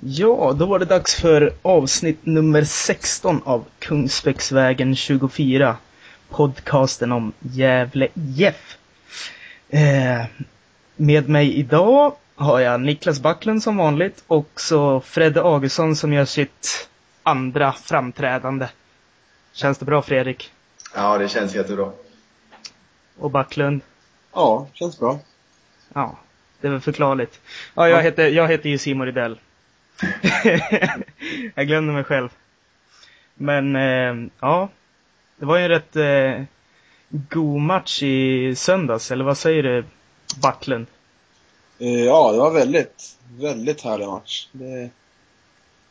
Ja, då var det dags för avsnitt nummer 16 av Kungsbäcksvägen 24. Podcasten om Gävle IF. Eh, med mig idag har jag Niklas Backlund som vanligt och så Fredde Augustsson som gör sitt andra framträdande. Känns det bra Fredrik? Ja, det känns jättebra. Och Backlund? Ja, känns bra. Ja, det är väl förklarligt. Ja, jag heter, jag heter ju Simon Rydell. jag glömde mig själv. Men, eh, ja. Det var ju en rätt eh, god match i söndags, eller vad säger du, Backlund? Eh, ja, det var väldigt, väldigt härlig match. Det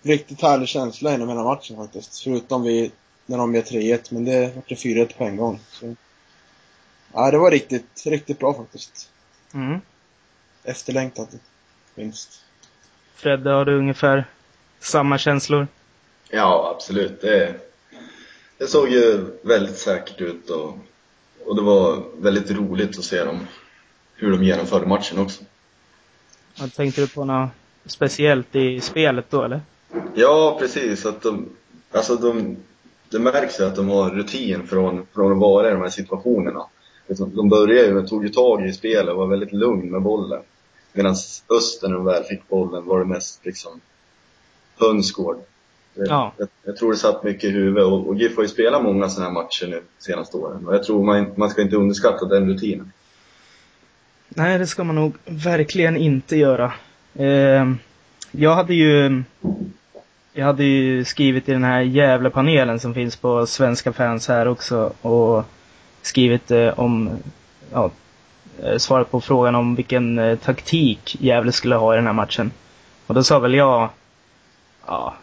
riktigt härlig känsla inom hela matchen faktiskt. Förutom vi, när de blev 3-1, men det var det 4-1 på en gång. Så. Ja, det var riktigt, riktigt bra faktiskt. Mm. Efterlängtat, minst. Fredde, har du ungefär samma känslor? Ja, absolut. Det, det såg ju väldigt säkert ut och, och det var väldigt roligt att se dem, hur de genomförde matchen också. Vad tänkte du på något speciellt i spelet då, eller? Ja, precis. Att de, alltså de, det märks ju att de har rutin från, från att vara i de här situationerna. Liksom, de började ju, tog ju tag i spelet och var väldigt lugn med bollen. Medan Öster, när de väl fick bollen, var det mest liksom hönsgård. Ja. Jag, jag, tror det satt mycket i huvudet och, och GIF har ju spelat många sådana här matcher nu de senaste åren. Och jag tror man, man ska inte underskatta den rutinen. Nej, det ska man nog verkligen inte göra. Eh, jag hade ju jag hade ju skrivit i den här jävla panelen som finns på Svenska fans här också och skrivit eh, om, ja, eh, svarat på frågan om vilken eh, taktik Gävle skulle ha i den här matchen. Och då sa väl jag, ja,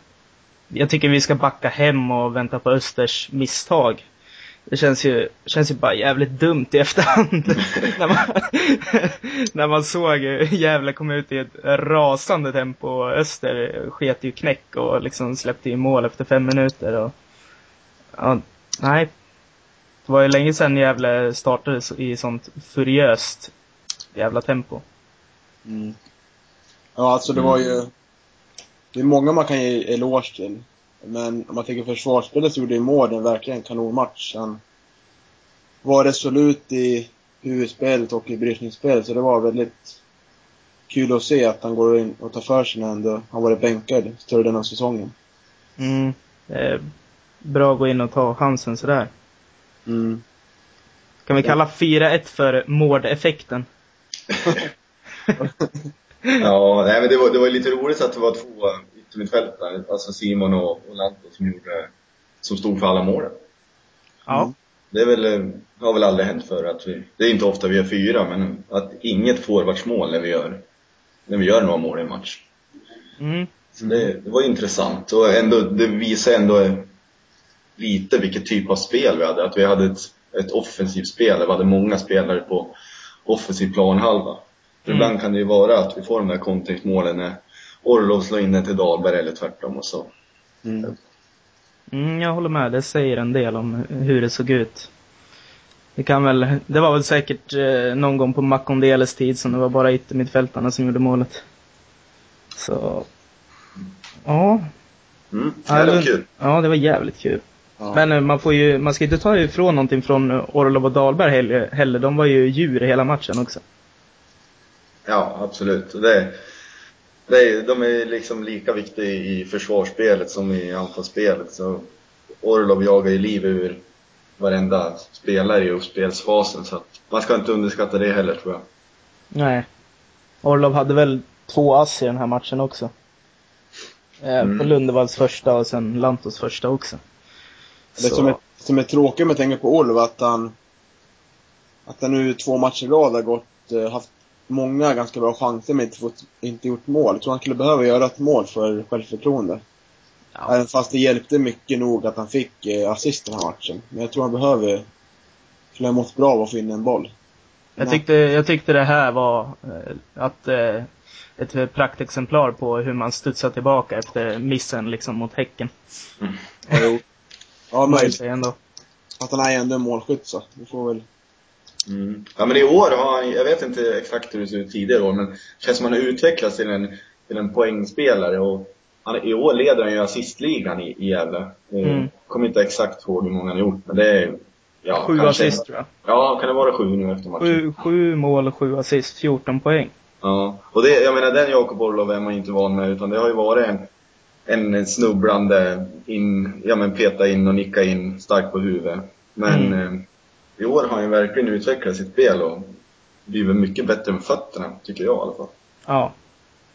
jag tycker vi ska backa hem och vänta på Östers misstag. Det känns ju, känns ju bara jävligt dumt i efterhand. när, man, när man såg Gävle komma ut i ett rasande tempo. Öster sket ju knäck och liksom släppte i mål efter fem minuter. Och, ja, nej. Det var ju länge sedan Gävle startade i sånt furiöst jävla tempo. Mm. Ja, alltså det var ju... Det är många man kan ge eloge till. Men om man tänker försvarsspelet så gjorde ju Mården verkligen en kanonmatch. Han var resolut i huvudspelet och i brytningsspelet, så det var väldigt kul att se att han går in och tar för sig när ändå han varit bänkad större delen av säsongen. Mm. Eh, bra att gå in och ta chansen sådär. Mm. Kan vi kalla 4-1 för mårdeffekten? ja, nej men det var, det var lite roligt att det var två yttermittfältare, alltså Simon och, och Lanto som gjorde, som stod för alla målen. Ja. Mm. Det är väl, har väl aldrig hänt förr att vi, det är inte ofta vi gör fyra, men att inget forwardsmål när vi gör, när vi gör några mål i en match. Mm. Så det, det var intressant och ändå, det visar ändå lite vilket typ av spel vi hade. Att vi hade ett, ett offensivt spel, vi hade många spelare på offensiv planhalva. För Mm. ibland kan det ju vara att vi får de där kontringsmålen när Orlov slår in den till Dahlberg eller tvärtom och så. Mm. Mm, jag håller med. Det säger en del om hur det såg ut. Det kan väl, det var väl säkert eh, någon gång på Makondeles tid som det var bara yttermittfältarna som gjorde målet. Så, ja. Mm, det var kul. Ja, det var jävligt kul. Ja. Men eh, man får ju, man ska inte ta ifrån någonting från eh, Orlov och Dahlberg heller. heller. De var ju djur hela matchen också. Ja, absolut. Det, det de är liksom lika viktiga i försvarsspelet som i anfallsspelet. Så Orlov jagar ju liv ur varenda spelare i uppspelsfasen. Så man ska inte underskatta det heller tror jag. Nej. Orlov hade väl två ass i den här matchen också. Eh, Mm. På Lundevalls första och sen Lantos första också. Det som är, som är tråkigt med att tänka på Olov att han att han nu två matcher i rad har gått, eh, haft många ganska bra chanser men inte, fått, inte gjort mål. Jag tror han skulle behöva göra ett mål för självförtroende. Ja. Även fast det hjälpte mycket nog att han fick eh, assist den här matchen. Men jag tror han behöver, skulle ha mått bra av att få in en boll. Jag tyckte, jag tyckte det här var eh, att ett praktexemplar på hur man studsar tillbaka efter missen liksom mot Häcken. Jo. Ja, Möjligt ändå. Att han är ändå en målskytt så. Vi får väl... Mm. Ja men i år har han, jag vet inte exakt hur det ser ut tidigare år, men det känns som han har utvecklats till en, till en poängspelare och han, I år leder han ju assistligan i, i Gävle. Eh, Mm. Kommer inte exakt ihåg hur många han har gjort, men det är... Ja, Sju kanske- assist tror jag. Ja, kan det vara sju nu efter matchen? Sju, sju mål, sju assist, 14 poäng. Ja, och det, jag menar den Jakob Orlov är man ju inte van med utan det har ju varit en, en snubblande in, ja men peta in och nicka in starkt på huvudet. Men Mm. eh, i år har han ju verkligen utvecklat sitt spel och blivit mycket bättre med fötterna, tycker jag i alla fall. Ja.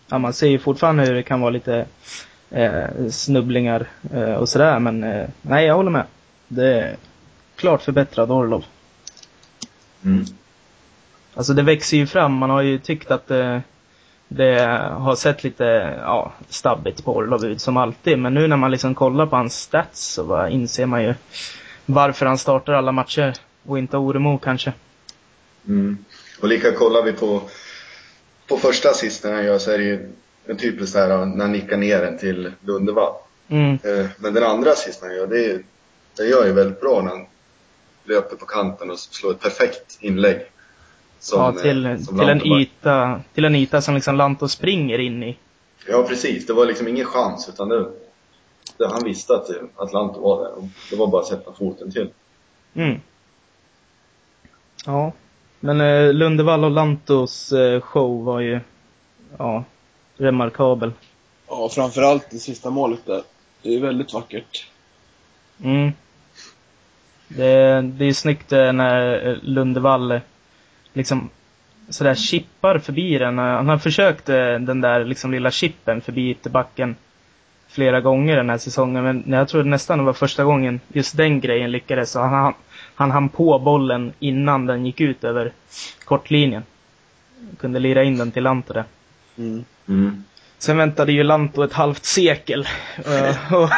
ja man ser ju fortfarande hur det kan vara lite eh, snubblingar eh, och sådär, men eh, nej, jag håller med. Det är klart förbättrad Orlov. Mm. Alltså det växer ju fram. Man har ju tyckt att det, har sett lite, ja, stabbigt på Orlov ut som alltid. Men nu när man liksom kollar på hans stats så bara inser man ju varför han startar alla matcher och inte Oremo kanske. Mm. Och lika kollar vi på, på första assisten han gör så är det ju en typisk så här när han nickar ner den till Lundevall. Mm. Eh, Men den andra assisten han gör, det är, det gör ju väldigt bra när han löper på kanten och slår ett perfekt inlägg. Som, ja, till, eh, som till, en yta, till en yta som liksom Lanto springer in i. Ja, precis. Det var liksom ingen chans utan det, det, han visste att, att Lanto var där. Och det var bara att sätta foten till. Mm. Ja. Men eh, Lundevall och Lantos eh, show var ju, ja, remarkabel. Ja, framförallt det sista målet där. Det är väldigt vackert. Mm. Det, det är snyggt eh, när eh, Lundevall eh, liksom sådär chippar förbi den. Eh, Han har försökt eh, den där liksom lilla chippen förbi ytterbacken flera gånger den här säsongen. Men jag tror nästan det var första gången just den grejen lyckades. Så han, han, han hann på bollen innan den gick ut över kortlinjen. Kunde lira in den till Lanto där. Mm. Mm. Sen väntade ju Lanto ett halvt sekel. Eh, och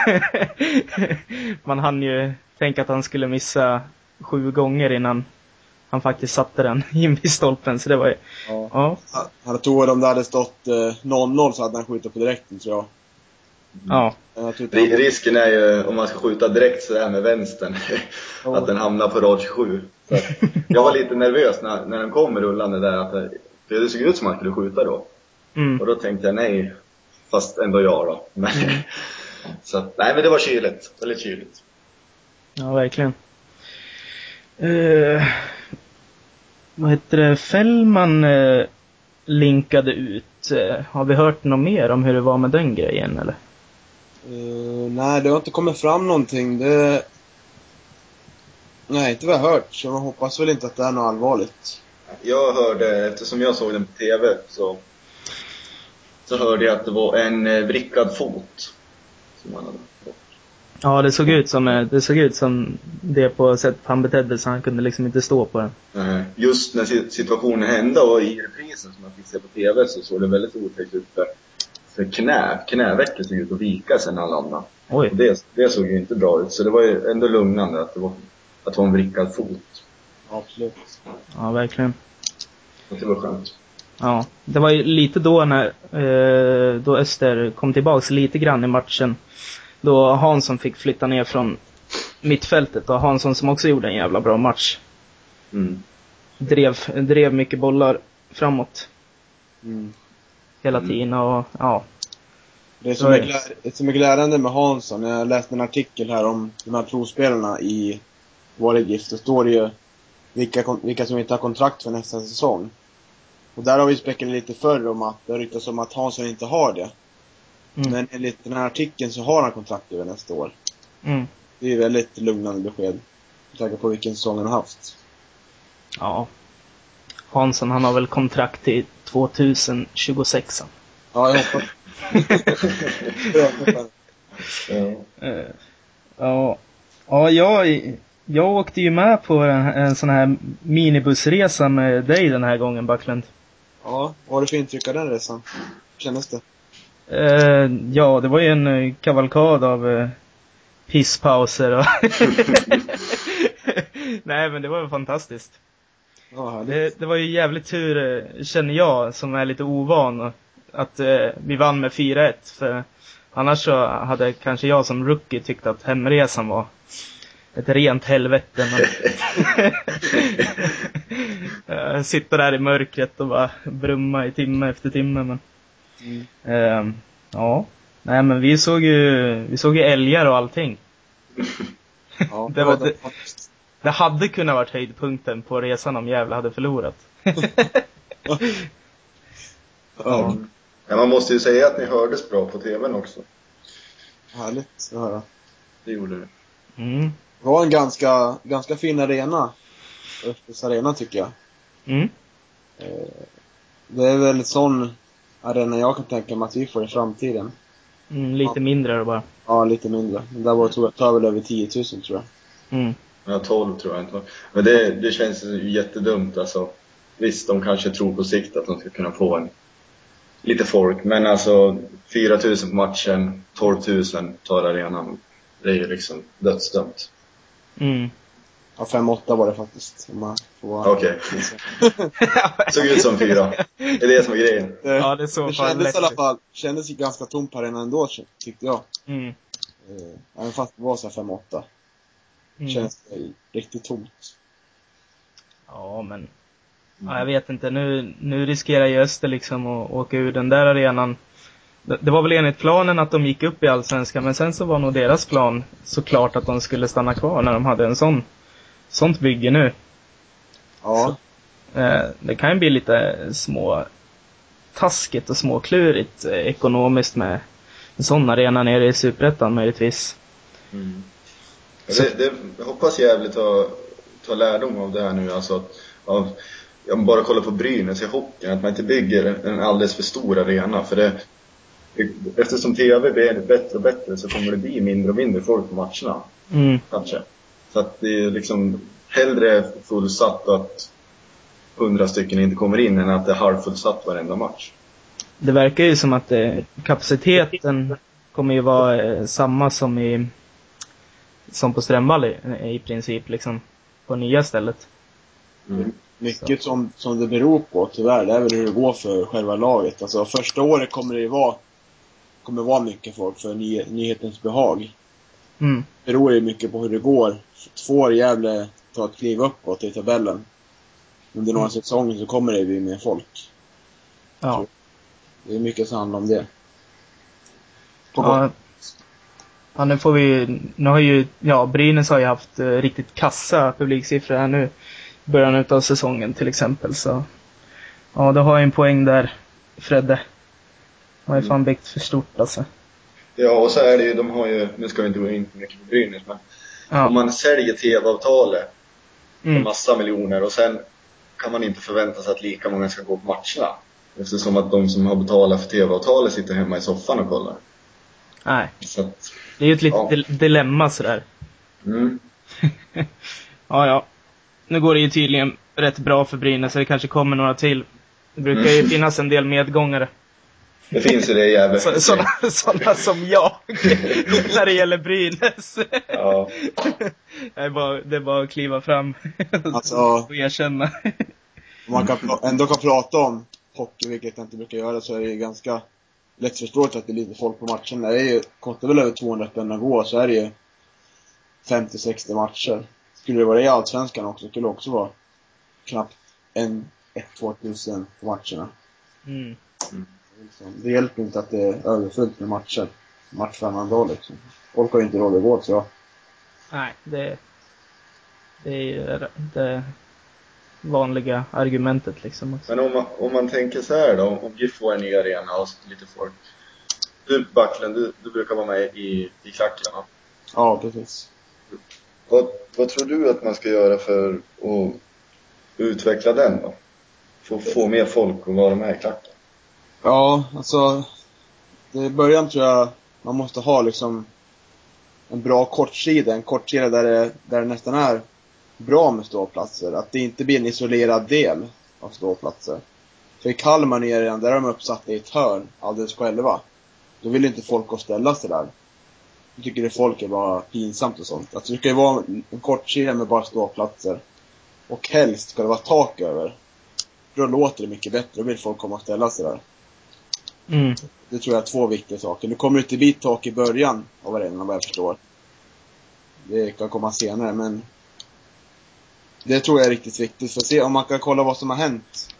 Man hann ju tänka att han skulle missa sju gånger innan han faktiskt satte den in vid stolpen. Så det var ju, Ja. ja, Jag tror om det hade stått eh, 0-0 så hade han skjutit på direkten tror jag. ja. Han... Risken är ju om man ska skjuta direkt sådär med vänstern, Ja. att den hamnar på rad 27. Så att jag var lite nervös när, när den kom rullande där. Att det, för det såg ut som att han skulle skjuta då. Mm. Och då tänkte jag nej, fast ändå jag då. Men, så att, nej men det var kyligt. Väldigt kyligt. Ja, verkligen. Eh, vad heter det? Fällman eh, linkade ut. Eh, har vi hört något mer om hur det var med den grejen eller? Eh, nej, det har inte kommit fram någonting. Det... Nej, inte vad jag har hört. Så jag hoppas väl inte att det är något allvarligt. Jag hörde, eftersom jag såg den på TV, så, så hörde jag att det var en eh, vrickad fot. Som han hade. Ja, det såg ut som, eh, det såg ut som det på sätt han betedde sig. Han kunde liksom inte stå på den. Just när si- situationen hände och i reprisen som jag fick se på TV så såg det väldigt otäckt ut för, för knä, knävecket såg ut att vika sig när han landade. Oj. Och det, det såg ju inte bra ut så det var ju ändå lugnande att det var, att det var en vrickad fot. Absolut. Ja, verkligen. Så det var skönt. Ja, det var ju lite då när, eh, då Öster kom tillbaks lite grann i matchen. Då Hansson fick flytta ner från mittfältet och Hansson som också gjorde en jävla bra match. Mm. Drev, drev mycket bollar framåt Mm. hela Mm. tiden och ja. Det som, är det som är glädjande med Hansson, jag läste en artikel här om de här provspelarna i GIF, då står det ju vilka, vilka som inte har kontrakt för nästa säsong. Och där har vi spekulerat lite förr om att det ryktas om att Hansson inte har det. Mm. Men enligt den här artikeln så har han kontrakt över nästa år. Mm. Det är ju väldigt lugnande besked. Med tanke på vilken säsong han har haft. Ja. Hansson han har väl kontrakt till 2026. Ja, jag hoppas. Ja. Eh, Ja, ja jag, jag åkte ju med på en, en sån här minibussresa med dig den här gången Backlund. ja, vad har du för intryck av den resan? Hur kändes det? Eh, ja, det var ju en eh, kavalkad av eh, pisspauser och Nej men det var fantastiskt. Härligt. Det, det var ju jävligt tur, känner jag, som är lite ovan, att eh, vi vann med 4-1. För annars så hade kanske jag som rookie tyckt att hemresan var ett rent helvete. Men Sitta där i mörkret och bara brumma i timme efter timme. Men, Mm. ehm, ja. Nej men vi såg ju, vi såg ju älgar och allting. Ja, Det var- det, Det hade kunnat varit höjdpunkten på resan om Gävle hade förlorat. ja. Ja, man måste ju säga att ni hördes bra på TVn också. Härligt att höra. Det gjorde det. Mm. Det var en ganska, ganska fin arena. Östers arena tycker jag. Mm. Det är väl sån arena jag kan tänka mig att vi får i framtiden. Mm, lite mindre då bara. Ja, lite mindre. Men där var tror jag, tar väl över 10 000 tror jag. Mm. Ja, 12 tror jag inte. Men det, det känns ju jättedumt alltså. Visst, de kanske tror på sikt att de ska kunna få en lite folk, men alltså 4 000 på matchen, 12 000 tar arenan. Det är ju liksom dödsdömt. Mm. Ja, 5-8 var det faktiskt. Om man får vara Okej. Såg ut som fyra. Det är det som är grejen. Det, Ja, det är så det kändes i alla fall, kändes ju ganska tomt på arenan ändå tyckte jag. Mm. Eh, Även fast det var så här 5-8. Mm. Känns det riktigt tomt. Ja, men ja, jag vet inte. Nu, nu riskerar ju Öster liksom att åka ur den där arenan. Det, det var väl enligt planen att de gick upp i Allsvenskan, men sen så var nog deras plan såklart att de skulle stanna kvar när de hade en sån, sånt bygge nu. Ja. Eh, det kan ju bli lite små taskigt och småklurigt eh, ekonomiskt med en sån arena nere i Superettan möjligtvis. Mm. Ja, Det, det, jag hoppas Gävle tar, tar lärdom av det här nu. Alltså, att- av, jag bara kollar på Brynäs i hockeyn, att man inte bygger en alldeles för stor arena. För det, eftersom TV blir bättre och bättre så kommer det bli mindre och mindre folk på matcherna. Mm. Kanske. Så att det är liksom hellre fullsatt att hundra stycken inte kommer in än att det är halvfullsatt varenda match. Det verkar ju som att eh, kapaciteten kommer ju vara eh, samma som i som på Strömvall i, i princip liksom. På nya stället. Mm. Mycket som, som det beror på tyvärr, det är väl hur det går för själva laget. Alltså första året kommer det ju vara, kommer vara mycket folk för ny, nyhetens behag. Mm. Beror ju mycket på hur det går. Två år Gävle tar ett kliv uppåt i tabellen. Under några Mm. säsonger så kommer det bli mer folk. Ja. Det är mycket som handlar om det. På Ja, ja, nu får vi, nu har ju, ja, Brynäs har ju haft eh, riktigt kassa publiksiffror här nu. I början utav säsongen till exempel, så. Ja, du har ju en poäng där, Fredde. Har ju fan byggt för stort alltså. Ja, och så är det ju, de har ju, nu ska vi inte gå in för mycket på Brynäs, men om Ja. man säljer TV-avtalet Mm. massa miljoner och sen kan man inte förvänta sig att lika många ska gå på matcherna. Eftersom att de som har betalat för TV-avtalet sitter hemma i soffan och kollar. Nej, att, det är ju ett litet Ja. dil- dilemma sådär. mm. Ja, ja. Nu går det ju tydligen rätt bra för Brynäs, så det kanske kommer några till. Det brukar ju Mm. finnas en del medgångare. Det finns ju det jävla Så- Sådana såna som jag, när det gäller Brynäs. Ja. Det är bara, det är bara att kliva fram Alltså, och erkänna. om man kan ändå kan prata om hockey, vilket jag inte brukar göra, så är det ju ganska lättförståeligt att det är lite folk på matcherna. Det är ju, kostar väl över 200 spänn att gå, så är det ju 50-60 matcher. Skulle det vara det i Allsvenskan också, skulle det också vara knappt en, ett, två tusen på matcherna. Mm. Liksom. Det hjälper inte att det är överfullt med matcher. Match varannan dag liksom. Folk har ju inte råd att gå, så jag. Nej, det, det är ju det vanliga argumentet liksom. Också. Men om man, om man tänker så här då, om GIF får en ny arena och lite folk. Du Backlund, du, du brukar vara med i, i klacken va? Ja, precis. Vad, vad tror du att man ska göra för att utveckla den då? Få, få mer folk att vara med i klacken? Ja, alltså. I början tror jag man måste ha liksom en bra kortsida. En kortsida där det, där det nästan är bra med ståplatser. Att det inte blir en isolerad del av ståplatser. För i Kalmar nere, där är de uppsatta i ett hörn alldeles själva. Då vill inte folk gå och ställa sig där. Då tycker det folk är bara pinsamt och sånt. Alltså det ska ju vara en kortsida med bara ståplatser. Och helst ska det vara tak över. Då låter det mycket bättre. Då vill folk komma och ställa sig där. Mm. Det tror jag är två viktiga saker. Nu kommer det inte bli tak i början av arenan vad jag förstår. Det kan komma senare men det tror jag är riktigt viktigt. För att se om man kan kolla vad som har hänt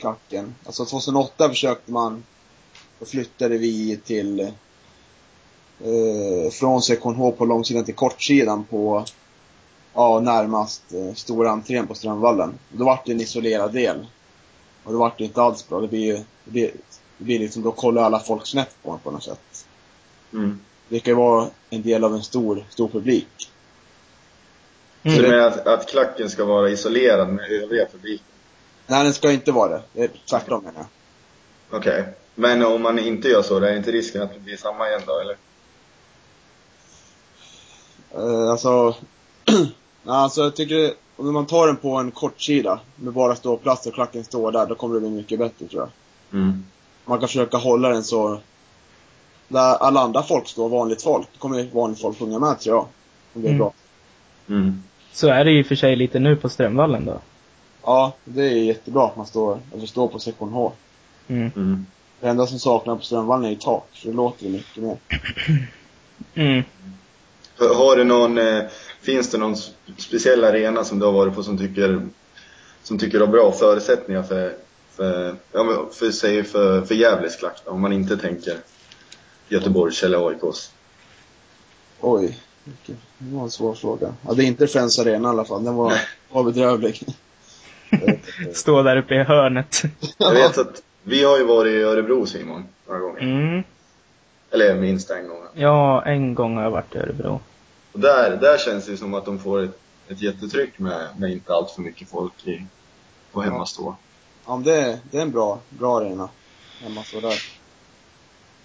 klacken. Alltså 2008 försökte man, då flyttade vi till eh, från sektion H på långsidan till kortsidan på, ja, närmast eh, stora entrén på Strömvallen. Då vart det en isolerad del. Och då vart det inte alls bra. Det blir ju, det blir, det blir liksom, då kollar alla folk snett på en på något sätt. Mm. Det kan ju vara en del av en stor, stor publik. Så Mm. du menar att, att klacken ska vara isolerad med övriga publiken? Nej, den ska inte vara det. det är tvärtom menar jag. Okej. Men om man inte gör så, det är inte risken att det blir samma igen då, eller? Eh, alltså, nej, alltså jag tycker, om man tar den på en kortsida med bara ståplats och klacken står där, då kommer det bli mycket bättre tror jag. Mm. Man kan försöka hålla den så, där alla andra folk står, vanligt folk, då kommer vanligt folk sjunga med tror jag. Om det är Mm. bra. Mm. Så är det ju för sig lite nu på Strömvallen då. Ja, det är jättebra att man står, eller står på sektion H. Mm. Mm. Det enda som saknas på Strömvallen är ju tak, så det låter ju mycket mer. Mm. Har- Har du någon, eh, finns det någon speciell arena som du har varit på som tycker, som tycker har bra förutsättningar för, för, ja, för, säg för, för Gävles klack då, om man inte tänker Göteborgs eller AIKs? Oj, det var en svår fråga. Ja, det är inte Friends Arena i alla fall, den var, var bedrövlig. Stå där uppe i hörnet. Jag vet att vi har ju varit i Örebro Simon, några gånger. Mm. Eller minst en gång. Ja, en gång har jag varit i Örebro. Och där, där känns det ju som att de får ett, ett jättetryck med, med inte allt för mycket folk i, på hemmastå. Ja, det, är- det är en bra, bra arena. Hemma så där.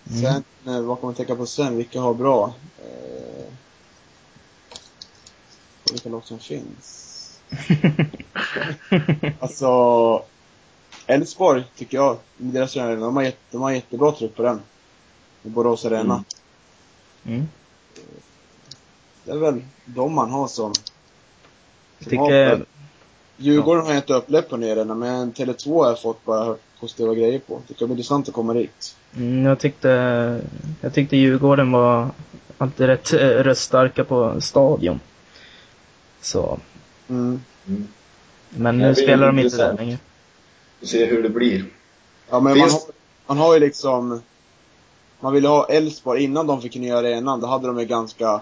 Mm. Sen, eh, vad kommer jag tänka på sen? Vilka har bra? Eh, vilka lag som finns? Alltså, Elfsborg tycker jag, med deras arena, de har, jätte, de har jättebra tryck på den. I Borås Arena. Mm. Mm. Det är väl de man har som... Jag som har- tycker, Djurgården har jag inte upplevt på ner men Tele2 har jag fått bara hört positiva grejer på. Det kan bli intressant att komma dit. mm, jag tyckte, jag tyckte Djurgården var alltid rätt eh, röststarka på stadion. Så, Mm. Mm. men nu spelar de inte där längre. Och se hur det blir. Ja, men man Finns- har, man har ju liksom... Man ville ha Elfsborg innan de fick nya arenan. Då hade de ju ganska...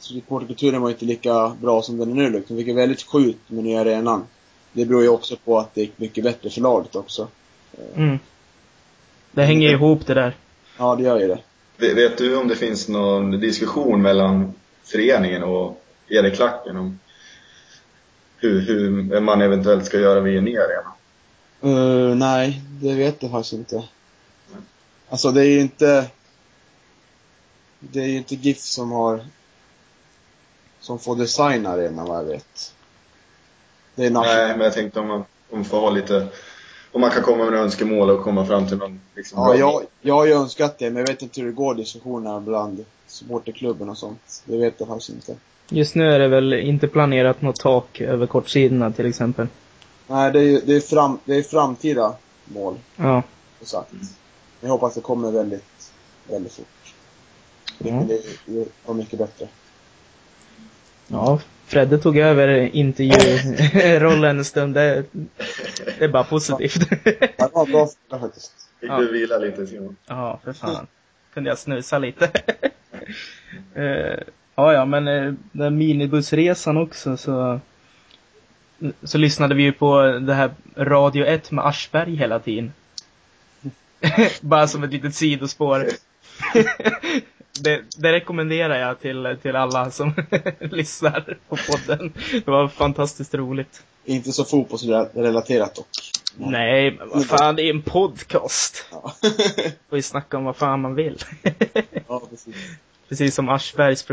Supporterkulturen var inte lika bra som den är nu liksom. De fick ju väldigt skjut med nya arenan. Det beror ju också på att det gick mycket bättre för laget också. Mm. Det hänger ihop det där. Ja, det gör ju det. Vet- Vet du om det finns någon diskussion mellan föreningen och er i klacken om hur, hur man eventuellt ska göra vid en ny arena? Uh, nej, det vet jag faktiskt inte. Alltså det är ju inte... Det är ju inte GIF som har... Som får designa arenan vad jag vet. Det är Nej, national... men jag tänkte om man, om man får ha lite, om man kan komma med några önskemål och komma fram till någon liksom Ja, jag, jag har ju önskat det, men jag vet inte hur det går diskussionerna bland supporterklubben och sånt. Det vet jag faktiskt inte. Just nu är det väl inte planerat något tak över kortsidorna till exempel. Nej, det är ju det är fram, det är framtida mål, Ja. som sagt. Jag hoppas det kommer väldigt, väldigt fort. Det Ja. det, det var mycket bättre. Ja, Fredde tog över intervjurollen en stund. Det, det är bara positivt. Var en bra faktiskt. Fick Ja. du vila lite Simon? Ja, för fan. Kunde jag snusa lite. Eh, ja, ja, men eh, den minibussresan också så så lyssnade vi ju på det här Radio 1 med Aschberg hela tiden. Bara som ett litet sidospår. det, det rekommenderar jag till, till alla som lyssnar på podden. Det var fantastiskt roligt. Inte så fotbollsrelaterat dock. Nej, men vad fan, det är en podcast. Ja. Får ju snacka om vad fan man vill. ja, precis. Precis som Aschbergs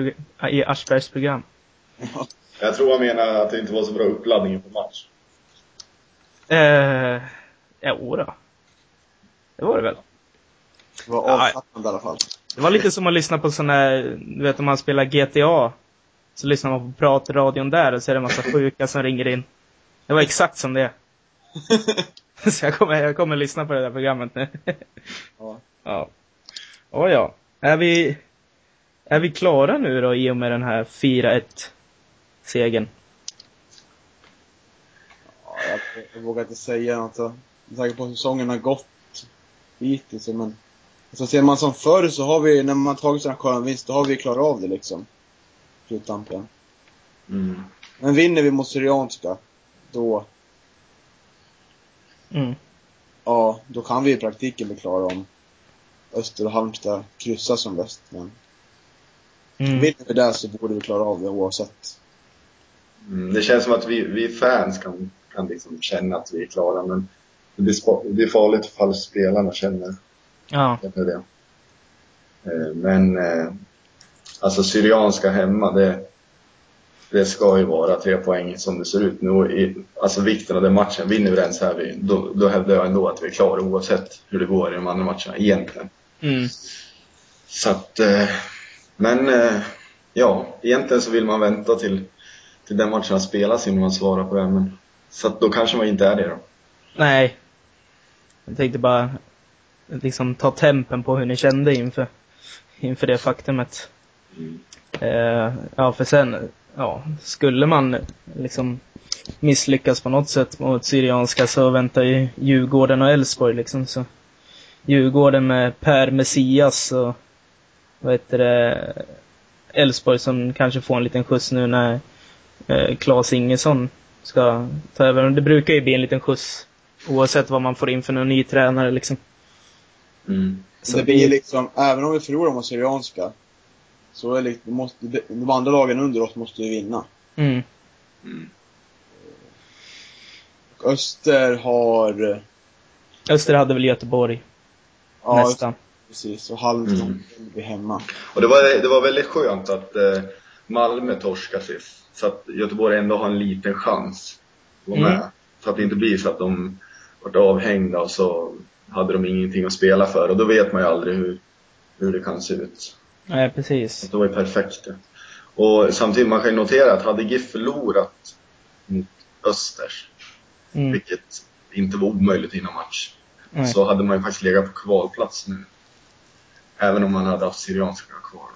i Aschbergs program. Ja. Jag tror han menar att det inte var så bra uppladdning inför match. Eh, jo då. Det var det väl. Det var Ja. avslappnande i alla fall. Det var lite som att lyssna på sån här, du vet om man spelar GTA. Så lyssnar man på pratradion där och så är det en massa sjuka som ringer in. Det var exakt som det. Så jag kommer, jag kommer lyssna på det där programmet nu. Ja. Ja. Oh, ja. Är vi, är vi klara nu då i och med den här 4-1 segern? Ja, jag, jag vågar inte säga något. Med tanke på hur säsongen har gått hittills, men Så ser man som förr så har vi, när man tagit sådana sköna vinst, då har vi klarat av det liksom. Sluttampen. Mm. Men vinner vi mot Syrianska, då, Mm. ja, då kan vi i praktiken bli klara om Öster och Halmstad kryssar som bäst. Men Mm. vinner vi där så borde vi klara av det oavsett. Mm. Det känns som att vi, vi fans kan, kan liksom känna att vi är klara, men det blir, spa- det blir farligt ifall spelarna känner Ja. det. Eh, Men, eh, alltså Syrianska hemma, det, det ska ju vara tre poäng som det ser ut nu. I, alltså vikten av den matchen, vinner vi den så här, vi, då, då hävdar jag ändå att vi är klara oavsett hur det går i de andra matcherna, egentligen. Mm. Så att, eh, men ja, egentligen så vill man vänta till, till den matchen spelas innan man svarar på det. Men, så att då kanske man inte är det då. Nej. Jag tänkte bara liksom ta tempen på hur ni kände inför, inför det faktumet. Eh, ja, för sen, ja, skulle man liksom misslyckas på något sätt mot Syrianska så väntar ju Djurgården och Elfsborg liksom. Så Djurgården med Per Messias och vad heter det, Elfsborg som kanske får en liten skjuts nu när eh, Claes Ingesson ska ta över. Det brukar ju bli en liten skjuts oavsett vad man får in för någon ny tränare liksom. Mm. Så det blir liksom, även om vi förlorar mot Syrianska, så är det, måste, de andra lagen under oss måste ju vinna. Mm. Mm. Och Öster har, Öster hade väl Göteborg ja, nästan. precis, och Halmstad Mm. blir hemma. Och det var, det var väldigt skönt att eh, Malmö torskade sist. Så att Göteborg ändå har en liten chans att vara Mm. med. Så att det inte blir så att de vart avhängda och så hade de ingenting att spela för. Och då vet man ju aldrig hur, hur det kan se ut. Nej, precis. Det var ju perfekt det. Och samtidigt, man kan ju notera att hade GIF förlorat mot Östers, Mm. vilket inte var omöjligt innan match, Nej. så hade man ju faktiskt legat på kvalplats nu. Även om man hade haft Syrianska kvar.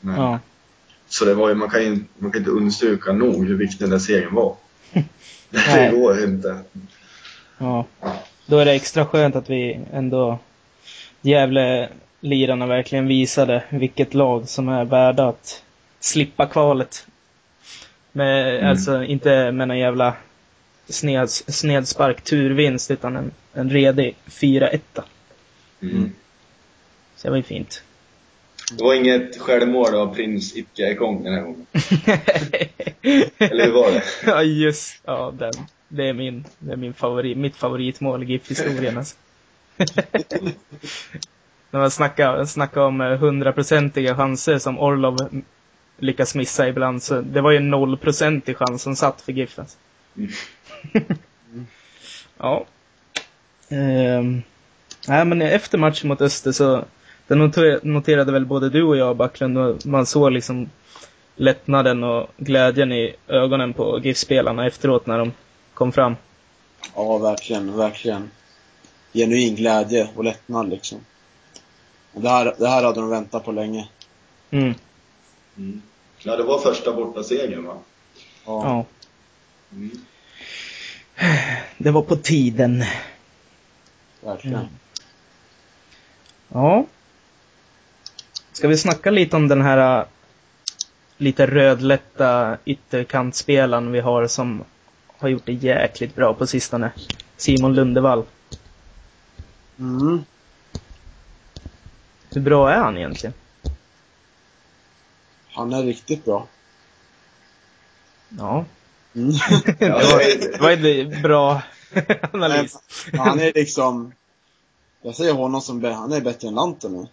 Men, Ja. Så det var ju, man kan ju man kan inte understryka nog hur viktig den där segern var. det går inte. ja. Då är det extra skönt att vi ändå Gävle-lirarna verkligen visade vilket lag som är värda att slippa kvalet. Med, Mm. Alltså inte med någon jävla sned, snedspark turvinst utan en, en redig 4-1. Mm. Så det var ju fint. Det var inget självmål av prins Itka Ekong den här gången. Eller hur var det? ja, just Ja, den. Det är min, det är min favorit, mitt favoritmål i GIF-historien alltså. När man snackar, snackar om eh, hundraprocentiga chanser som Orlov lyckas missa ibland, så det var ju en nollprocentig chans som satt för GIF alltså. Mm. ja. Ehm. Nej, men efter matchen mot Öster så, det noterade väl både du och jag Backlund, och man såg liksom lättnaden och glädjen i ögonen på GIF-spelarna efteråt när de kom fram. Ja, verkligen, verkligen. Genuin glädje och lättnad liksom. Det här, det här hade de väntat på länge. Mm. Mm. Ja, det var första bortasegern va? Ja. Ja. Mm. Det var på tiden. Verkligen. Mm. Ja. Ska vi snacka lite om den här äh, lite rödlätta ytterkantspelaren vi har som har gjort det jäkligt bra på sistone. Simon Lundevall. Mm. Hur bra är han egentligen? Han är riktigt bra. Ja. Mm. Det var, det var en bra analys. Han är liksom, jag säger honom som, han är bättre än Lante nu.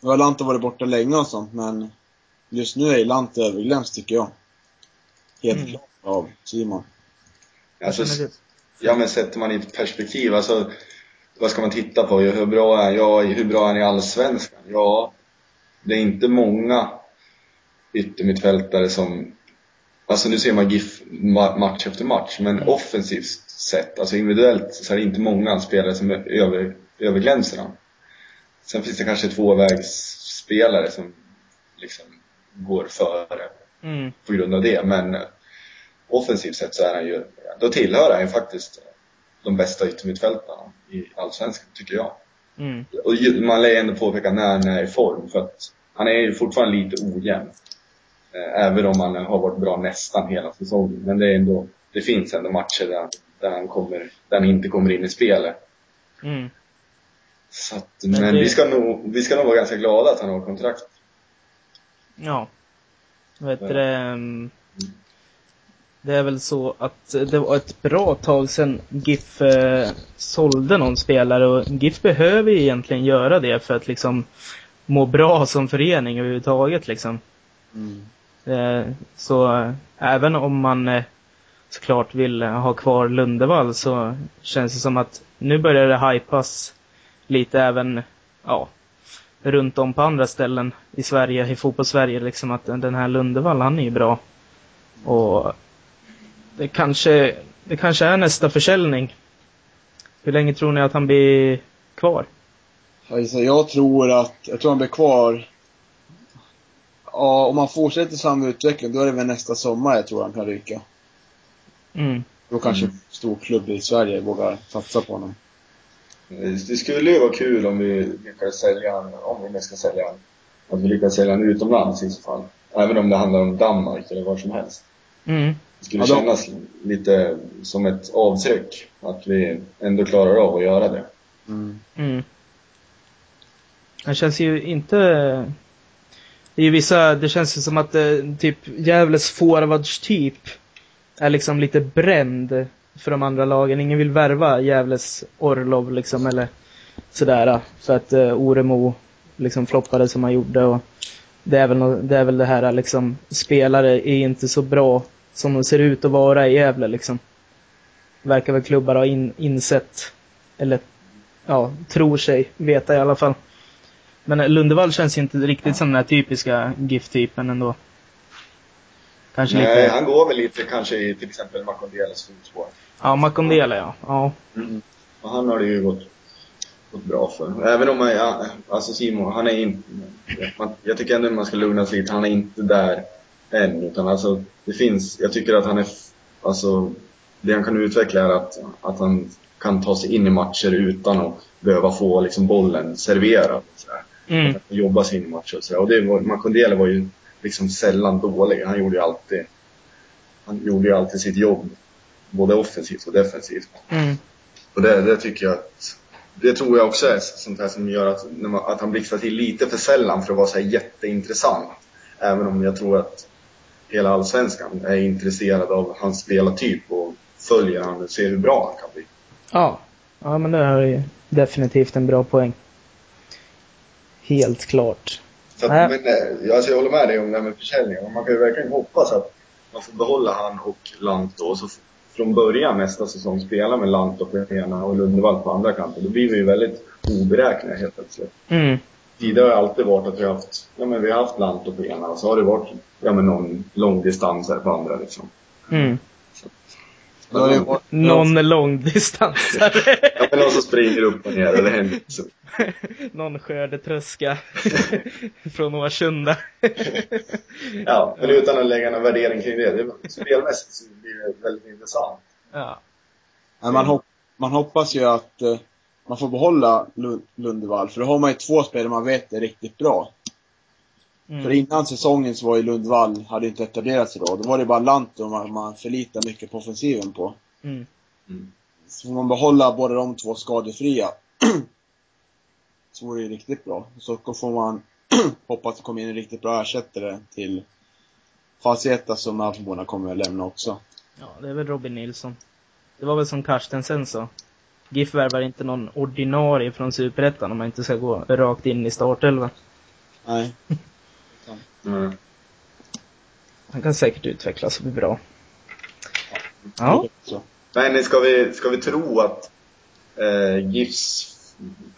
Nu har Lante varit borta länge och sånt, men just nu är Lante överglänst tycker jag. Helt Mm. klart av Simon. Alltså, ja men sätter man i ett perspektiv, alltså vad ska man titta på? Hur bra är han? Ja, hur bra är han i Allsvenskan? Ja, det är inte många yttermittfältare som Alltså nu ser man GIF ma- match efter match, men offensivt sett, alltså individuellt, så är det inte många spelare som över, överglänser han. Sen finns det kanske tvåvägsspelare som liksom går före Mm. på grund av det, men offensivt sett så är han ju, då tillhör han ju faktiskt de bästa yttermittfältarna i Allsvenskan, tycker jag. Mm. Och ju- man lär ändå påpeka när han är i form, för att han är ju fortfarande lite ojämn. Eh, Även om han har varit bra nästan hela säsongen. Men det är ändå, det finns ändå matcher där, där han kommer, där han inte kommer in i spelet. Mm. Så att, Men men det- vi ska nog, vi ska nog vara ganska glada att han har kontrakt. Ja. Vet det, ehm, det är väl så att det var ett bra tag sedan GIF eh, sålde någon spelare och GIF behöver ju egentligen göra det för att liksom må bra som förening överhuvudtaget liksom. Mm. Eh, så eh, även om man eh, såklart vill ha kvar Lundevall så känns det som att nu börjar det hypas lite även, ja, runt om på andra ställen i Sverige, i fotbollssverige liksom att den här Lundevall, han är ju bra. Och det kanske, det kanske är nästa försäljning. Hur länge tror ni att han blir kvar? Alltså, jag tror att, jag tror han blir kvar. Ja, om han fortsätter samma utveckling, då är det väl nästa sommar jag tror han kan ryka. Mm. Då kanske Mm. en stor klubb i Sverige vågar satsa på honom. Det skulle ju vara kul om vi lyckades sälja han, om vi nu ska sälja han, att vi lyckades sälja han utomlands i så fall. Även om det handlar om Danmark eller var som helst. Mm. Det skulle Ja, kännas lite som ett avtryck, att vi ändå klarar av att göra det. Mm. Mm. Han känns ju inte... Det är ju vissa, det känns ju som att eh, typ Gävles forwardstyp är liksom lite bränd för de andra lagen. Ingen vill värva Gävles Orlov liksom eller sådär. För att eh, Oremo liksom floppade som han gjorde och det är väl, det är väl det här liksom, spelare är inte så bra som de ser ut att vara i Gävle liksom. Verkar väl klubbar ha in, insett, eller ja, tror sig veta i alla fall. Men Lundevall känns ju inte riktigt som den här typiska GIF-typen ändå. Kanske Nej, lite... han går väl lite kanske i till exempel Makondeles fotspår. Ja, Makondela ja. ja. Och han har det ju gått, gått bra för. Även om man, ja, alltså Simon, han är inte, jag tycker ändå man ska lugna sig lite. Han är inte där än. Utan alltså, det finns, jag tycker att han är, alltså, det han kan utveckla är att, att han kan ta sig in i matcher utan att behöva få liksom bollen serverad. Mm. Att jobba sig in i matcher och sådär. Och det var, Makondele var ju liksom sällan dålig. Han gjorde ju alltid, han gjorde ju alltid sitt jobb. Både offensivt och defensivt. Mm. Och det, det tycker jag att, det tror jag också är sånt här som gör att, man, att han blixtrar till lite för sällan för att vara så jätteintressant. Även om jag tror att hela allsvenskan är intresserad av hans spelartyp och följer han och ser hur bra han kan bli. Ja. Ja, men det är ju definitivt en bra poäng. Helt klart. Så att, men, eh, alltså jag håller med dig om det här med försäljningen. Man kan ju verkligen hoppas att man får behålla han och Lant då. Och så från början nästa säsong spela med Lant på ena och Lundevall på andra kanten. Då blir vi ju väldigt oberäkneliga helt plötsligt. Mm. Tidigare har det alltid varit att vi har haft, ja men vi har haft Lanto på ena och så har det varit, ja men någon långdistansare på andra liksom. Mm. Det varit- Någon långdistansare. Ja men någon som springer upp och ner eller händer så. Någon skördetröska från Årsunda. Ja, men utan att lägga någon värdering kring det. det spelmässigt så blir det väldigt intressant. ja. Man, hop man hoppas ju att eh, man får behålla Lund Lundevall, för då har man ju två spelare man vet är riktigt bra. För Mm. innan säsongen så var ju Lundvall, hade inte etablerat sig då. Då var det bara Lanto man, man förlitar mycket på offensiven på. Mm. Mm. Så får man behålla båda de två skadefria. så vore det ju riktigt bra. Så får man hoppas det kommer in en riktigt bra ersättare till Faceta som Malmöborna kommer att lämna också. Ja, det är väl Robin Nilsson. Det var väl som Carstensen sa. GIF värvar inte någon ordinarie från Superettan om man inte ska gå rakt in i startelvan. Nej. Mm. Han kan säkert utvecklas och bli bra. Ja. Så. Men ska vi, ska vi tro att eh, GIFs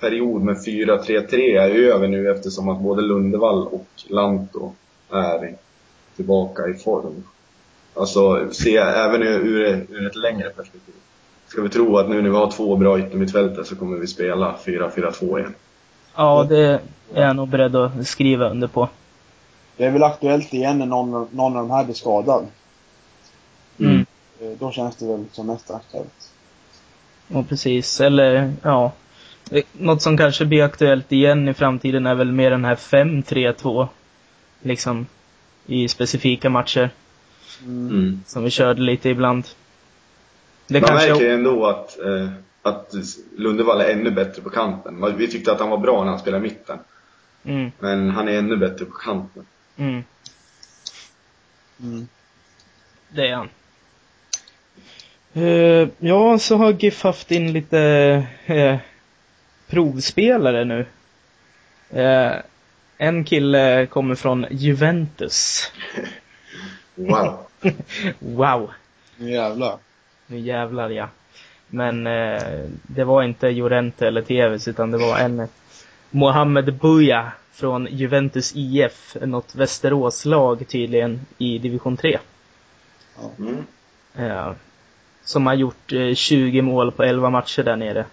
period med 4-3-3 är över nu eftersom att både Lundevall och Lanto är tillbaka i form? Alltså, se även ur, ur ett längre perspektiv. Ska vi tro att nu när vi har två bra yttermittfältare så kommer vi spela 4-4-2 igen? Ja, det är jag nog beredd att skriva under på. Det är väl aktuellt igen när någon, någon av de här blir skadad. Mm. Eh, Då känns det väl som mest aktuellt. Och precis, eller ja. Eh, Något som kanske blir aktuellt igen i framtiden är väl mer den här 5-3-2. Liksom. I specifika matcher. Mm. Som vi körde lite ibland. Det Man kanske... märker ändå att, eh, att Lundevall är ännu bättre på kanten. Vi tyckte att han var bra när han spelade i mitten. Mm, Men han är ännu bättre på kanten. mm, Mm. det är han. Eh, ja, så har GIF haft in lite eh, provspelare nu. Eh, en kille kommer från Juventus. Wow. Wow! Jävlar. Nu jävlar ja. Men eh, det var inte Jorente eller Tevez utan det var en Mohamed Buya från Juventus IF, något Västeråslag tydligen i division 3. Mm. Eh, som har gjort eh, 20 mål på 11 matcher där nere.